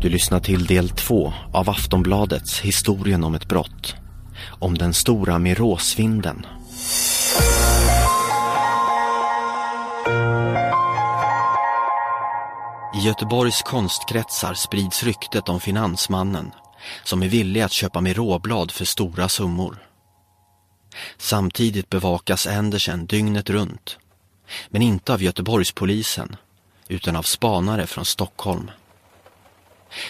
Du lyssnar till del två av Aftonbladets Historien om ett brott. Om den stora Miråsvinden. I Göteborgs konstkretsar sprids ryktet om finansmannen som är villig att köpa Miråblad för stora summor. Samtidigt bevakas Andersen dygnet runt. Men inte av Göteborgspolisen utan av spanare från Stockholm.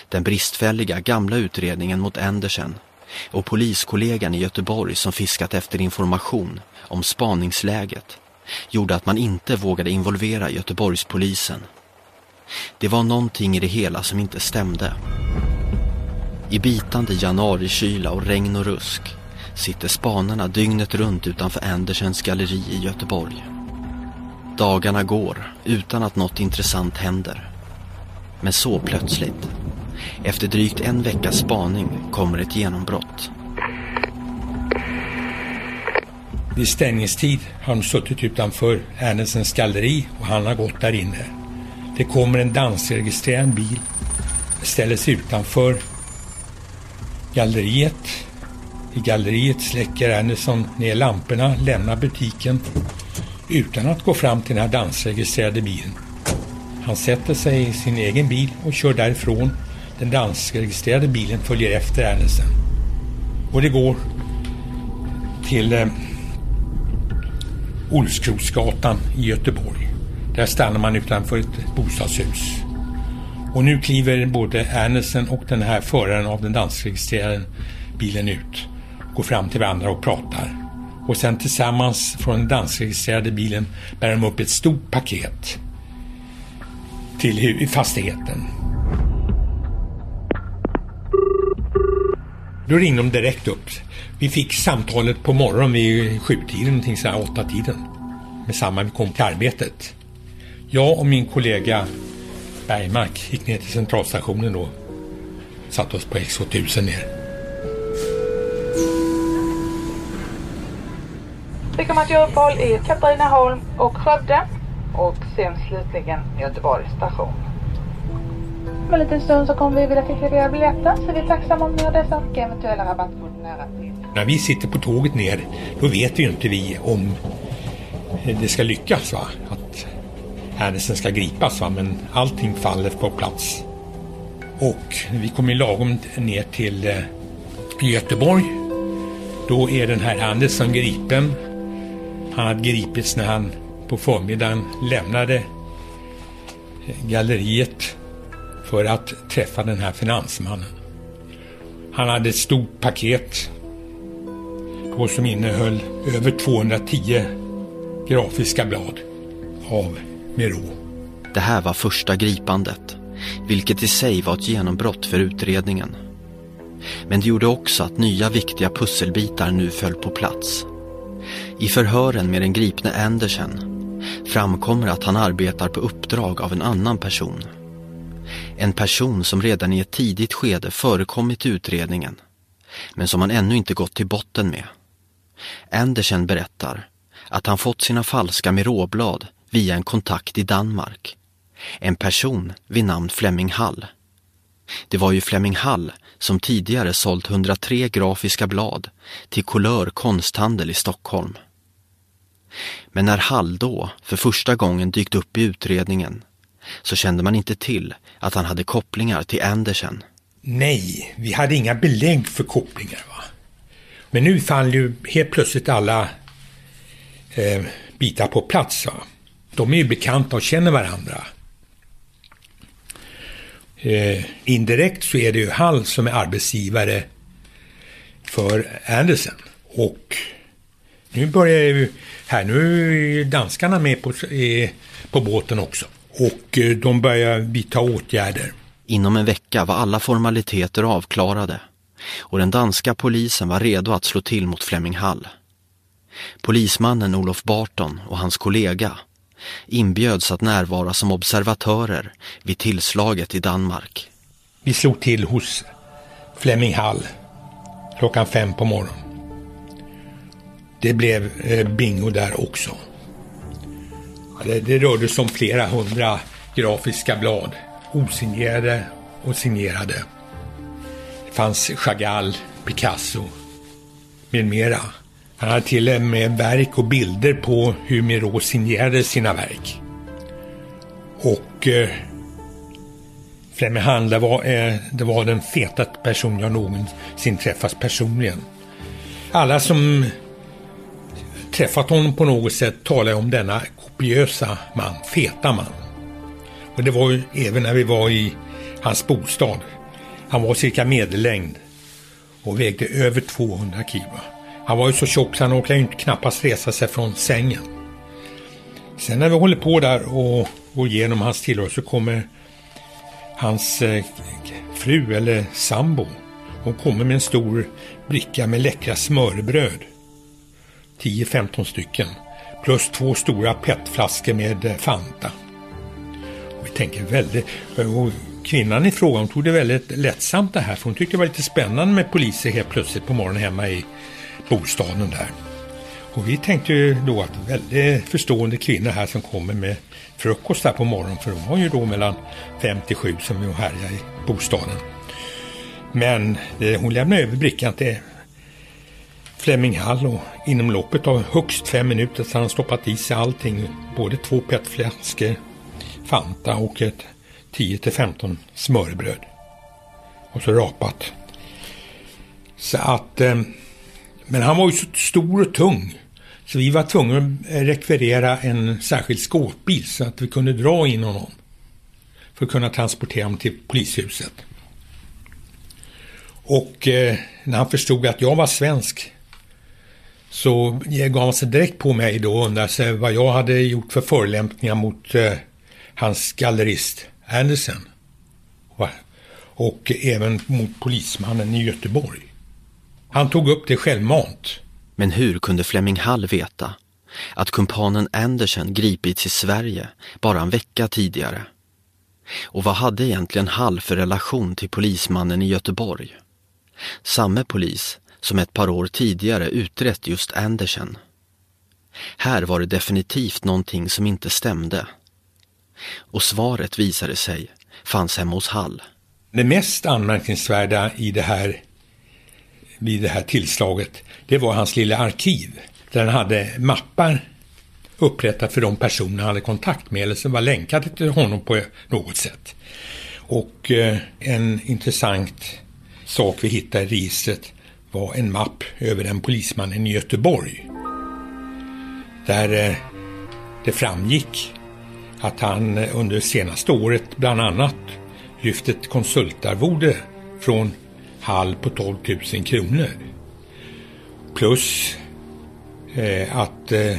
Den bristfälliga gamla utredningen mot Andersen och poliskollegan i Göteborg som fiskat efter information om spaningsläget gjorde att man inte vågade involvera Göteborgspolisen. Det var någonting i det hela som inte stämde. I bitande januarikyla och regn och rusk sitter spanarna dygnet runt utanför Andersens galleri i Göteborg. Dagarna går utan att något intressant händer. Men så plötsligt, efter drygt en veckas spaning, kommer ett genombrott. Vid stängningstid har de suttit utanför Ernestens galleri och han har gått där inne. Det kommer en dansregistrerad bil, ställer sig utanför galleriet. I galleriet släcker Anderson ner lamporna, lämnar butiken utan att gå fram till den här dansregistrerade bilen. Han sätter sig i sin egen bil och kör därifrån. Den danskregistrerade bilen följer efter Ernestsen. Och det går till eh, Olskroksgatan i Göteborg. Där stannar man utanför ett bostadshus. Och nu kliver både Ernestsen och den här föraren av den danskregistrerade bilen ut. Går fram till varandra och pratar. Och sen tillsammans från den danskregistrerade bilen bär de upp ett stort paket till fastigheten. Då ringde de direkt upp. Vi fick samtalet på morgonen vid sjutiden, någonting sådär åtta tiden. Med samma vi kom till arbetet. Jag och min kollega Bergmark gick ner till centralstationen då. Satte oss på X2000 ner. Vi kommer att göra uppehåll i Katrineholm och Skövde och sen slutligen Göteborgs station. Om en liten stund så kommer vi vilja skicka era biljetter så vi är tacksamma om ni har dessa och eventuella rabattkort nära till. När vi sitter på tåget ner då vet ju inte vi om det ska lyckas va. Att Härnesen ska gripas va. Men allting faller på plats. Och vi kommer lagom ner till eh, Göteborg. Då är den här Andersson gripen. Han hade gripits när han på förmiddagen lämnade eh, galleriet för att träffa den här finansmannen. Han hade ett stort paket på som innehöll över 210 grafiska blad av Miro. Det här var första gripandet, vilket i sig var ett genombrott för utredningen. Men det gjorde också att nya viktiga pusselbitar nu föll på plats. I förhören med den gripne Andersen framkommer att han arbetar på uppdrag av en annan person. En person som redan i ett tidigt skede förekommit i utredningen, men som han ännu inte gått till botten med. Andersen berättar att han fått sina falska Miråblad via en kontakt i Danmark. En person vid namn Flemming Hall. Det var ju Flemming Hall som tidigare sålt 103 grafiska blad till Couleur konsthandel i Stockholm. Men när Hall då för första gången dykt upp i utredningen så kände man inte till att han hade kopplingar till Andersen. Nej, vi hade inga belägg för kopplingar. Va? Men nu fann ju helt plötsligt alla eh, bitar på plats. Va? De är ju bekanta och känner varandra. Eh, indirekt så är det ju Hall som är arbetsgivare för Andersen. Och nu börjar ju här, nu är danskarna med på, på båten också. Och eh, de börjar vidta åtgärder. Inom en vecka var alla formaliteter avklarade och den danska polisen var redo att slå till mot Flemming Hall. Polismannen Olof Barton och hans kollega inbjöds att närvara som observatörer vid tillslaget i Danmark. Vi slog till hos Flemming Hall klockan fem på morgonen. Det blev eh, bingo där också. Det, det rörde sig om flera hundra grafiska blad. Osignerade och signerade. Det fanns Chagall, Picasso med mera. Han hade till och med verk och bilder på hur Miro signerade sina verk. Och eh, Flemming Handla var, eh, det var den fetaste person jag någonsin träffat personligen. Alla som träffat honom på något sätt talar jag om denna kopiösa man, feta man. Och det var ju även när vi var i hans bostad. Han var cirka medellängd och vägde över 200 kilo. Han var ju så tjock så han orkade ju knappast resa sig från sängen. Sen när vi håller på där och går igenom hans tillhörighet så kommer hans eh, fru eller sambo. Hon kommer med en stor bricka med läckra smörbröd. 10-15 stycken. Plus två stora petflaskor med eh, Fanta. Och vi tänker väldigt... Och kvinnan i fråga tog det väldigt lättsamt det här för hon tyckte det var lite spännande med poliser helt plötsligt på morgonen hemma i bostaden där. Och vi tänkte ju då att väldigt förstående kvinnor här som kommer med frukost där på morgonen för de var ju då mellan 5 till 7 som vi härjade i bostaden. Men eh, hon lämnar över brickan till Flemming Hall och inom loppet av högst fem minuter så har han stoppat i sig allting. Både två petflaskor Fanta och ett 10 till 15 smörbröd. Och så rapat. Så att eh, men han var ju så stor och tung. Så vi var tvungna att rekvirera en särskild skåpbil så att vi kunde dra in honom. För att kunna transportera honom till polishuset. Och eh, när han förstod att jag var svensk så gav han sig direkt på mig då och undrade sig vad jag hade gjort för förolämpningar mot eh, hans gallerist Andersen Och även mot polismannen i Göteborg. Han tog upp det självmant. Men hur kunde Fleming Hall veta att kumpanen Andersen gripits i Sverige bara en vecka tidigare? Och vad hade egentligen Hall för relation till polismannen i Göteborg? Samme polis som ett par år tidigare utrett just Andersen. Här var det definitivt någonting som inte stämde. Och svaret visade sig fanns hemma hos Hall. Det mest anmärkningsvärda i det här vid det här tillslaget, det var hans lilla arkiv. Där han hade mappar upprättat för de personer han hade kontakt med eller som var länkade till honom på något sätt. Och eh, en intressant sak vi hittade i registret var en mapp över en polisman i Göteborg. Där eh, det framgick att han eh, under senaste året bland annat lyft ett konsultarvode från hall på 12 000 kronor. Plus eh, att eh,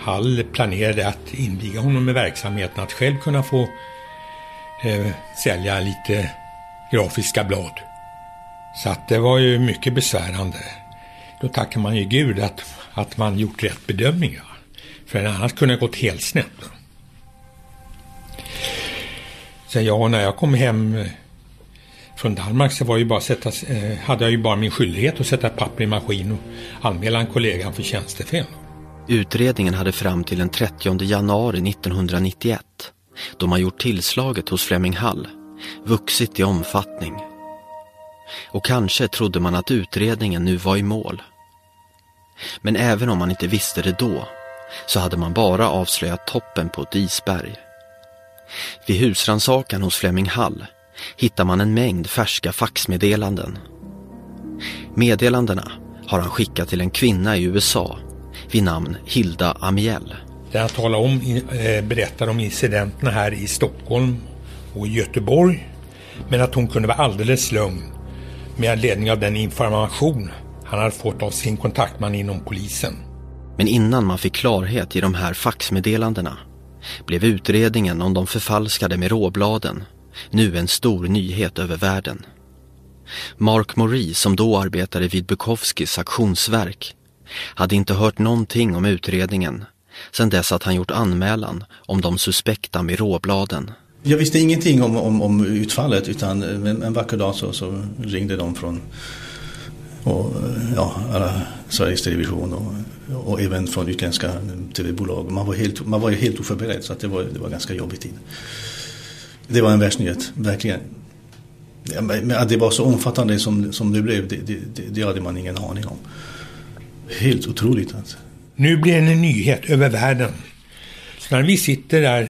Hall planerade att inviga honom i verksamheten att själv kunna få eh, sälja lite grafiska blad. Så att det var ju mycket besvärande. Då tackar man ju Gud att, att man gjort rätt bedömningar. För annars kunde det gått helt snett. Så ja, när jag kom hem eh, från Danmark så var ju bara sätta, eh, hade jag ju bara min skyldighet att sätta papper i maskin och anmäla en kollega för tjänstefel. Utredningen hade fram till den 30 januari 1991, då man gjort tillslaget hos Fleming Hall, vuxit i omfattning. Och kanske trodde man att utredningen nu var i mål. Men även om man inte visste det då, så hade man bara avslöjat toppen på ett isberg. Vid husransakan hos Flemming Hall hittar man en mängd färska faxmeddelanden. Meddelandena har han skickat till en kvinna i USA vid namn Hilda Amiel. Där han talar om, eh, berättar om incidenterna här i Stockholm och i Göteborg. Men att hon kunde vara alldeles lugn med anledning av den information han hade fått av sin kontaktman inom polisen. Men innan man fick klarhet i de här faxmeddelandena blev utredningen om de förfalskade med råbladen nu en stor nyhet över världen. Mark Mori, som då arbetade vid Bukowskis aktionsverk, hade inte hört någonting om utredningen sedan dess att han gjort anmälan om de suspekta med råbladen. Jag visste ingenting om, om, om utfallet utan en, en vacker dag så, så ringde de från och, ja, alla Sveriges Television och, och även från utländska tv-bolag. Man var helt, man var helt oförberedd så att det, var, det var ganska jobbig tid. Det var en världsnyhet, verkligen. Ja, men att det var så omfattande som, som det blev, det, det, det hade man ingen aning om. Helt otroligt alltså. Nu blir det en nyhet över världen. Så när vi sitter där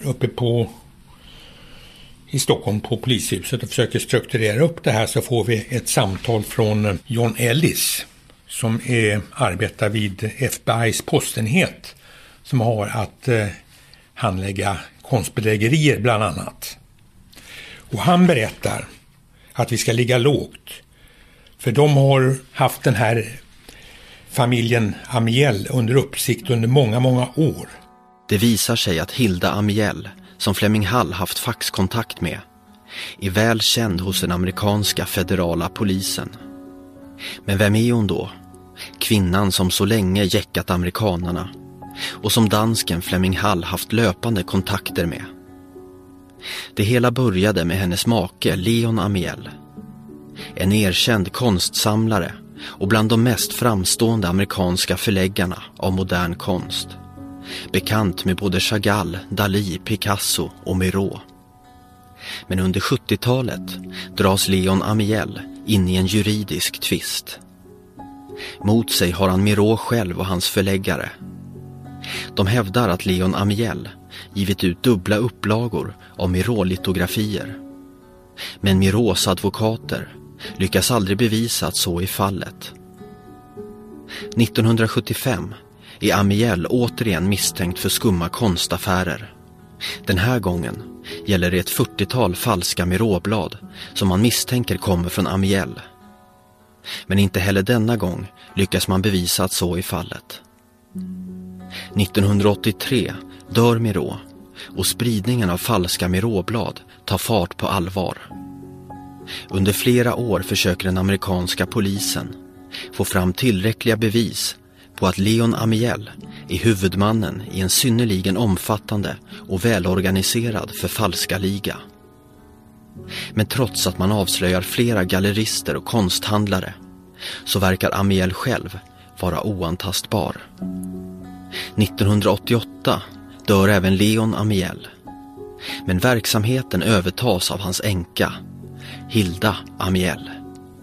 uppe på i Stockholm på polishuset och försöker strukturera upp det här så får vi ett samtal från eh, John Ellis som är, arbetar vid FBI's postenhet som har att eh, handlägga konstbedrägerier bland annat. Och han berättar att vi ska ligga lågt. För de har haft den här familjen Amiel under uppsikt under många, många år. Det visar sig att Hilda Amiel, som Fleming Hall haft faxkontakt med, är väl känd hos den amerikanska federala polisen. Men vem är hon då? Kvinnan som så länge jäckat amerikanarna och som dansken Fleming Hall haft löpande kontakter med. Det hela började med hennes make Leon Amiel. En erkänd konstsamlare och bland de mest framstående amerikanska förläggarna av modern konst. Bekant med både Chagall, Dalí, Picasso och Miró. Men under 70-talet dras Leon Amiel in i en juridisk tvist. Mot sig har han Miró själv och hans förläggare. De hävdar att Leon Amiel givit ut dubbla upplagor av Miró-litografier. Men Mirós advokater lyckas aldrig bevisa att så är fallet. 1975 är Amiel återigen misstänkt för skumma konstaffärer. Den här gången gäller det ett 40-tal falska miråblad som man misstänker kommer från Amiel. Men inte heller denna gång lyckas man bevisa att så är fallet. 1983 dör Miro och spridningen av falska miråblad tar fart på allvar. Under flera år försöker den amerikanska polisen få fram tillräckliga bevis på att Leon Amiel är huvudmannen i en synnerligen omfattande och välorganiserad förfalskarliga. Men trots att man avslöjar flera gallerister och konsthandlare så verkar Amiel själv vara oantastbar. 1988 dör även Leon Amiel. Men verksamheten övertas av hans änka, Hilda Amiel.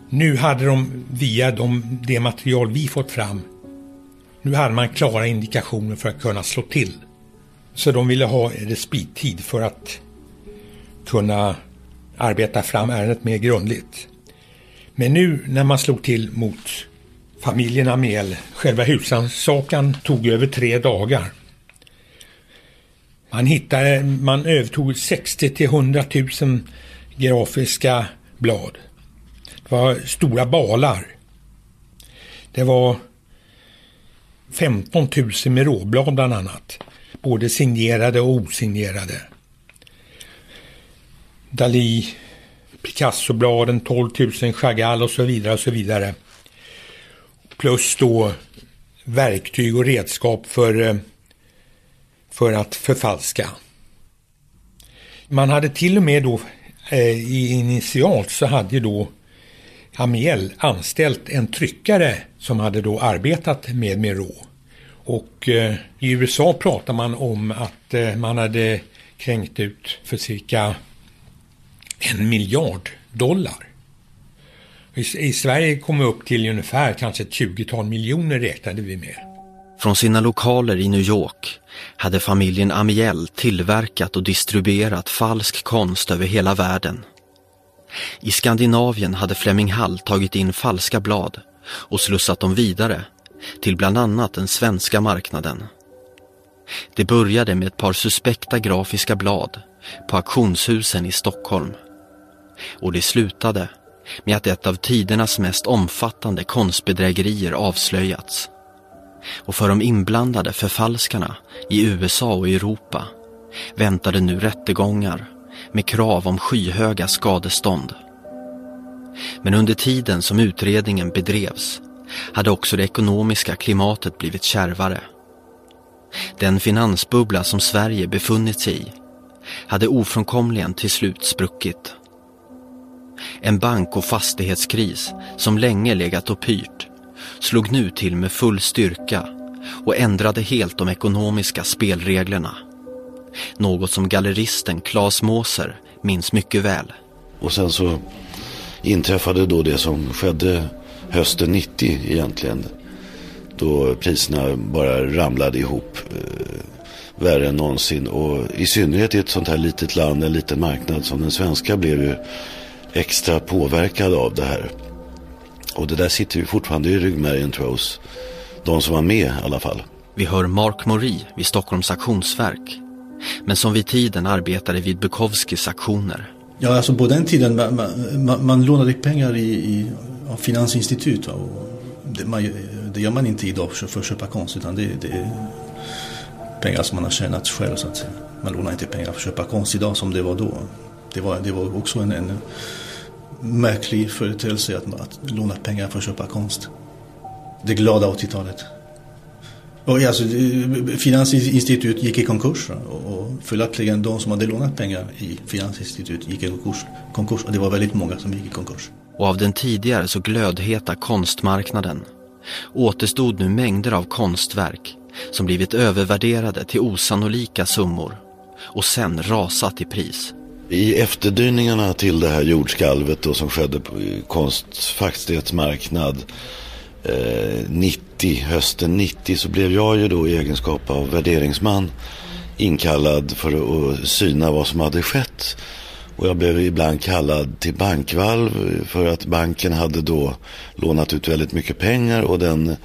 Nu hade de via de, det material vi fått fram, nu hade man klara indikationer för att kunna slå till. Så de ville ha respittid för att kunna arbeta fram ärendet mer grundligt. Men nu när man slog till mot familjen el, själva husrannsakan tog över tre dagar. Man hittade, man övertog 60 till 100 000 grafiska blad. Det var stora balar. Det var 15 000 med råblad bland annat. Både signerade och osignerade. Dalí, Picasso-bladen, 12 000 Chagall och så vidare och så vidare. Plus då verktyg och redskap för, eh, för att förfalska. Man hade till och med då eh, initialt så hade då Amiel anställt en tryckare som hade då arbetat med Miro. Och eh, i USA pratar man om att eh, man hade kränkt ut för cirka en miljard dollar. I, I Sverige kom vi upp till ungefär kanske ett tjugotal miljoner räknade vi med. Från sina lokaler i New York hade familjen Amiel tillverkat och distribuerat falsk konst över hela världen. I Skandinavien hade Fleming Hall tagit in falska blad och slussat dem vidare till bland annat den svenska marknaden. Det började med ett par suspekta grafiska blad på auktionshusen i Stockholm. Och det slutade med att ett av tidernas mest omfattande konstbedrägerier avslöjats. Och för de inblandade förfalskarna i USA och Europa väntade nu rättegångar med krav om skyhöga skadestånd. Men under tiden som utredningen bedrevs hade också det ekonomiska klimatet blivit kärvare. Den finansbubbla som Sverige befunnit sig i hade ofrånkomligen till slut spruckit. En bank och fastighetskris som länge legat och pyrt slog nu till med full styrka och ändrade helt de ekonomiska spelreglerna. Något som galleristen Claes Måser minns mycket väl. Och sen så inträffade då det som skedde hösten 90 egentligen. Då priserna bara ramlade ihop eh, värre än någonsin. Och i synnerhet i ett sånt här litet land, en liten marknad som den svenska blev ju extra påverkad av det här. Och det där sitter ju fortfarande i ryggmärgen tror jag hos de som var med i alla fall. Vi hör Mark Mori vid Stockholms auktionsverk. Men som vid tiden arbetade vid Bukowskis aktioner. Ja, alltså på den tiden man, man, man lånade pengar i, i av finansinstitut. Och det, man, det, gör man inte idag för, för att köpa konst utan det, det, är pengar som man har tjänat själv så att säga. Man lånar inte pengar för att köpa konst idag som det var då. Det var, det var också en, en märklig företeelse att, att låna pengar för att köpa konst. Det glada 80-talet. Och alltså, finansinstitut gick i konkurs och följaktligen de som hade lånat pengar i finansinstitut gick i konkurs, konkurs och det var väldigt många som gick i konkurs. Och av den tidigare så glödheta konstmarknaden återstod nu mängder av konstverk som blivit övervärderade till osannolika summor och sen rasat i pris. I efterdyningarna till det här jordskalvet då som skedde på konstfastighetsmarknad Eh, 90, hösten 90 så blev jag ju då i egenskap av värderingsman inkallad för att syna vad som hade skett. Och jag blev ibland kallad till bankvalv för att banken hade då lånat ut väldigt mycket pengar och den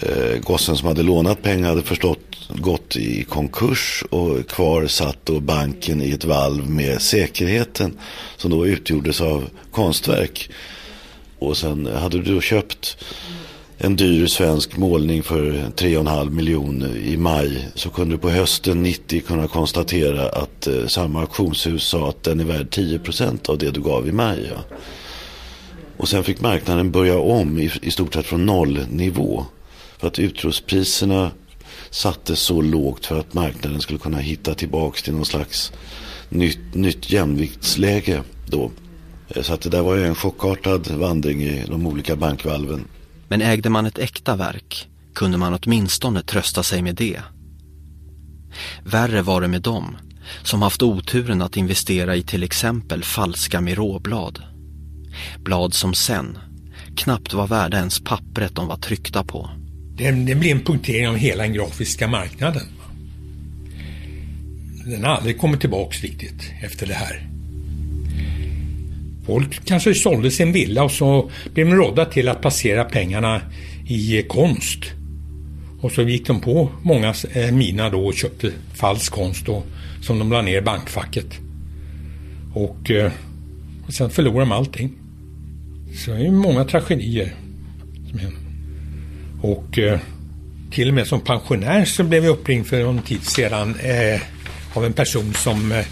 eh, gossen som hade lånat pengar hade förstått gått i konkurs och kvar satt då banken i ett valv med säkerheten som då utgjordes av konstverk. Och sen hade du då köpt en dyr svensk målning för 3,5 miljoner i maj så kunde du på hösten 90 kunna konstatera att eh, samma auktionshus sa att den är värd 10 procent av det du gav i maj. Ja. Och sen fick marknaden börja om i, i stort sett från nollnivå. För att utrustpriserna sattes så lågt för att marknaden skulle kunna hitta tillbaka till någon slags nytt, nytt jämviktsläge då. Eh, så att det där var ju en chockartad vandring i de olika bankvalven. Men ägde man ett äkta verk kunde man åtminstone trösta sig med det. Värre var det med dem som haft oturen att investera i till exempel falska miråblad. Blad som sen knappt var värda ens pappret de var tryckta på. Det, det blir en punktering av hela den grafiska marknaden. Den har aldrig kommit tillbaks riktigt efter det här. Folk kanske sålde sin villa och så blev de rådda till att placera pengarna i eh, konst. Och så gick de på många eh, mina då och köpte falsk konst då, som de la ner i bankfacket. Och, och sen förlorade de allting. Så det är många tragedier. Och till och med som pensionär så blev jag uppringd för någon tid sedan eh, av en person som eh,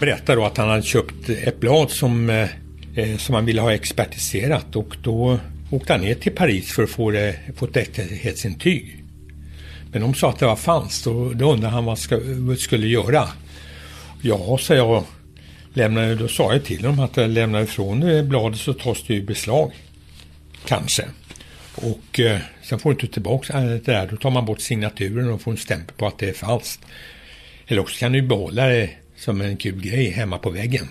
berättade att han hade köpt ett blad som eh, eh, som han ville ha expertiserat och då åkte han ner till Paris för att få, det, få ett äkthetsintyg. Men de sa att det var falskt och då undrade han vad ska, vad skulle göra. Ja, sa jag, lämnade, då sa jag till dem att jag lämnar ifrån bladet så tas det ju beslag. Kanske. Och eh, sen får du inte tillbaka eh, det där. Då tar man bort signaturen och får en stämpel på att det är falskt. Eller också kan du behålla det som en kul grej hemma på väggen.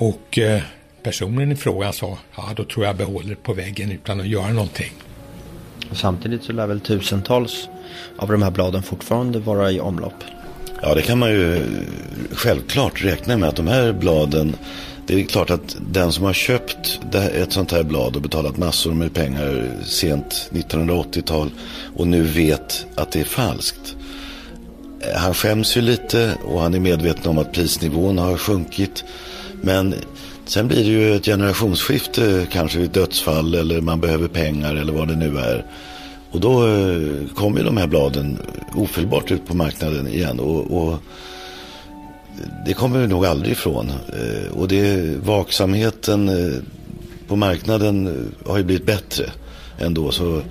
Och eh, personen i fråga sa, ja då tror jag behåller på väggen utan att göra någonting. Och samtidigt så lär väl tusentals av de här bladen fortfarande vara i omlopp? Ja, det kan man ju självklart räkna med att de här bladen det är klart att den som har köpt ett sånt här blad och betalat massor med pengar sent 1980-tal och nu vet att det är falskt. Eh, han skäms ju lite och han är medveten om att prisnivån har sjunkit. Men sen blir det ju ett generationsskifte kanske vid dödsfall eller man behöver pengar eller vad det nu är. Och då eh, kommer ju de här bladen ofelbart ut på marknaden igen. Och, och det kommer vi nog aldrig ifrån. Eh, och det, vaksamheten eh, på marknaden har ju blivit bättre ändå. Så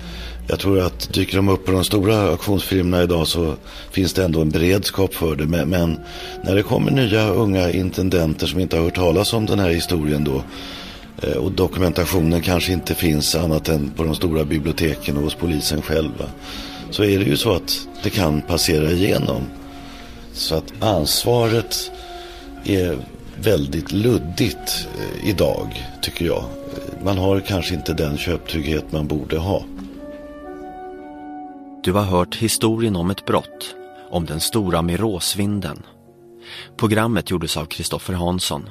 jag tror att dyker de upp på de stora auktionsfilmerna idag så finns det ändå en beredskap för det. Men, men, när det kommer nya unga intendenter som inte har hört talas om den här historien då eh, och dokumentationen kanske inte finns annat än på de stora biblioteken och hos polisen själva. Så är det ju så att det kan passera igenom. Så att ansvaret är väldigt luddigt eh, idag tycker jag. Man har kanske inte den köptrygghet man borde ha. Du har hört historien om ett brott, om den stora Miråsvinden. Programmet gjordes av Kristoffer Hansson